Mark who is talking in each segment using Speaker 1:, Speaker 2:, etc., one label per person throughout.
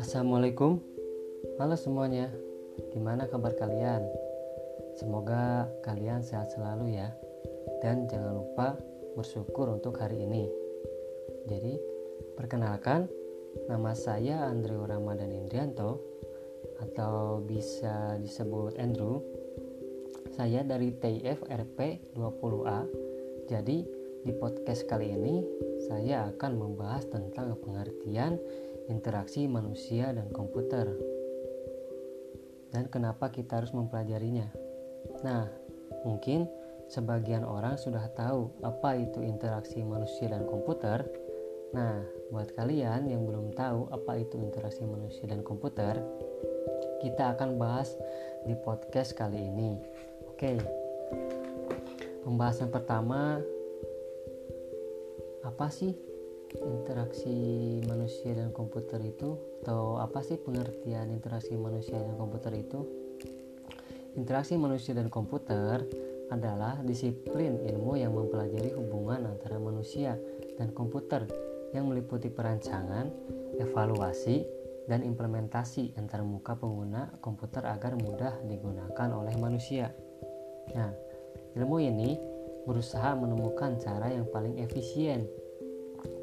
Speaker 1: Assalamualaikum. Halo semuanya. Gimana kabar kalian? Semoga kalian sehat selalu ya. Dan jangan lupa bersyukur untuk hari ini. Jadi perkenalkan Nama saya Andrew Ramadan Indrianto Atau bisa disebut Andrew Saya dari TIF RP 20A Jadi di podcast kali ini saya akan membahas tentang pengertian interaksi manusia dan komputer. Dan kenapa kita harus mempelajarinya? Nah, mungkin sebagian orang sudah tahu apa itu interaksi manusia dan komputer. Nah, buat kalian yang belum tahu apa itu interaksi manusia dan komputer, kita akan bahas di podcast kali ini. Oke. Pembahasan pertama apa sih interaksi manusia dan komputer itu atau apa sih pengertian interaksi manusia dan komputer itu interaksi manusia dan komputer adalah disiplin ilmu yang mempelajari hubungan antara manusia dan komputer yang meliputi perancangan, evaluasi, dan implementasi antar muka pengguna komputer agar mudah digunakan oleh manusia. Nah, ilmu ini berusaha menemukan cara yang paling efisien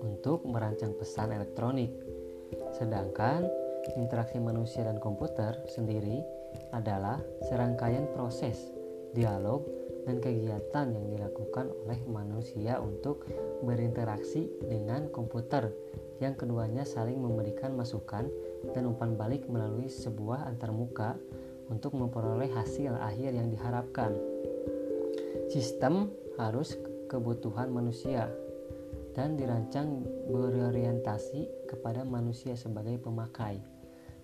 Speaker 1: untuk merancang pesan elektronik. Sedangkan interaksi manusia dan komputer sendiri adalah serangkaian proses, dialog, dan kegiatan yang dilakukan oleh manusia untuk berinteraksi dengan komputer yang keduanya saling memberikan masukan dan umpan balik melalui sebuah antarmuka untuk memperoleh hasil akhir yang diharapkan. Sistem harus kebutuhan manusia dan dirancang berorientasi kepada manusia sebagai pemakai.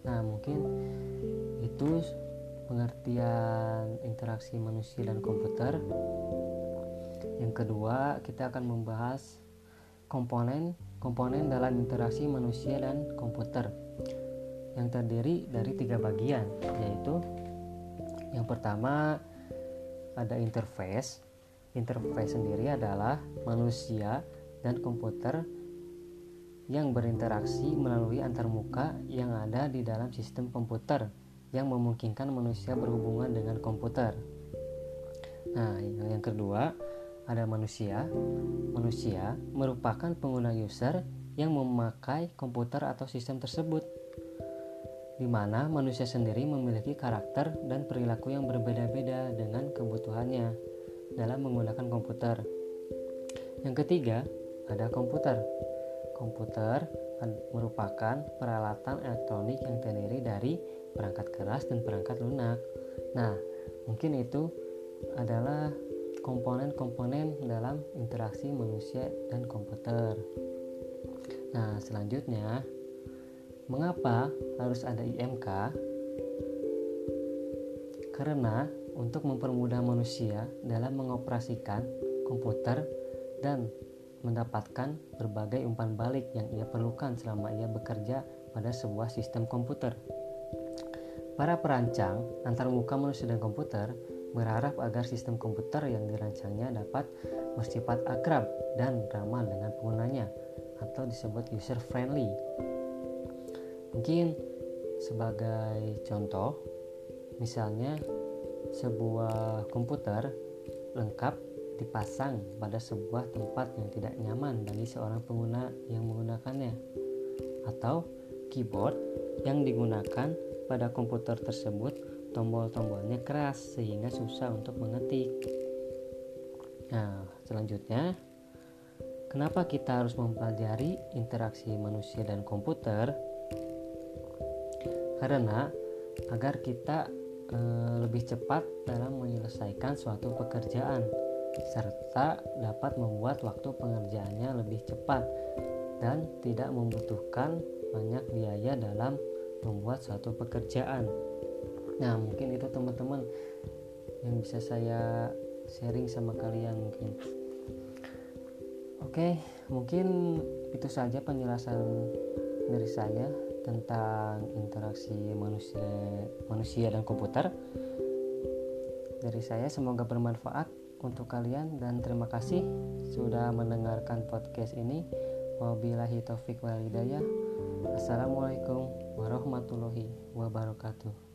Speaker 1: Nah, mungkin itu pengertian interaksi manusia dan komputer. Yang kedua, kita akan membahas komponen komponen dalam interaksi manusia dan komputer yang terdiri dari tiga bagian, yaitu yang pertama ada interface. Interface sendiri adalah manusia dan komputer yang berinteraksi melalui antarmuka yang ada di dalam sistem komputer yang memungkinkan manusia berhubungan dengan komputer. Nah, yang kedua ada manusia. Manusia merupakan pengguna user yang memakai komputer atau sistem tersebut di mana manusia sendiri memiliki karakter dan perilaku yang berbeda-beda dengan kebutuhannya dalam menggunakan komputer. Yang ketiga, ada komputer. Komputer merupakan peralatan elektronik yang terdiri dari perangkat keras dan perangkat lunak. Nah, mungkin itu adalah komponen-komponen dalam interaksi manusia dan komputer. Nah, selanjutnya, mengapa harus ada IMK? Karena untuk mempermudah manusia dalam mengoperasikan komputer dan mendapatkan berbagai umpan balik yang ia perlukan selama ia bekerja pada sebuah sistem komputer. Para perancang antarmuka manusia dan komputer berharap agar sistem komputer yang dirancangnya dapat bersifat akrab dan ramah dengan penggunanya atau disebut user friendly. Mungkin sebagai contoh, misalnya sebuah komputer lengkap dipasang pada sebuah tempat yang tidak nyaman bagi seorang pengguna yang menggunakannya, atau keyboard yang digunakan pada komputer tersebut tombol-tombolnya keras sehingga susah untuk mengetik. Nah, selanjutnya, kenapa kita harus mempelajari interaksi manusia dan komputer? Karena agar kita e, lebih cepat dalam menyelesaikan suatu pekerjaan serta dapat membuat waktu pengerjaannya lebih cepat dan tidak membutuhkan banyak biaya dalam membuat suatu pekerjaan. Nah, mungkin itu teman-teman yang bisa saya sharing sama kalian mungkin. Oke, mungkin itu saja penjelasan dari saya tentang interaksi manusia manusia dan komputer. Dari saya semoga bermanfaat untuk kalian dan terima kasih sudah mendengarkan podcast ini. Wabillahi taufik walhidayah. Assalamualaikum warahmatullahi wabarakatuh.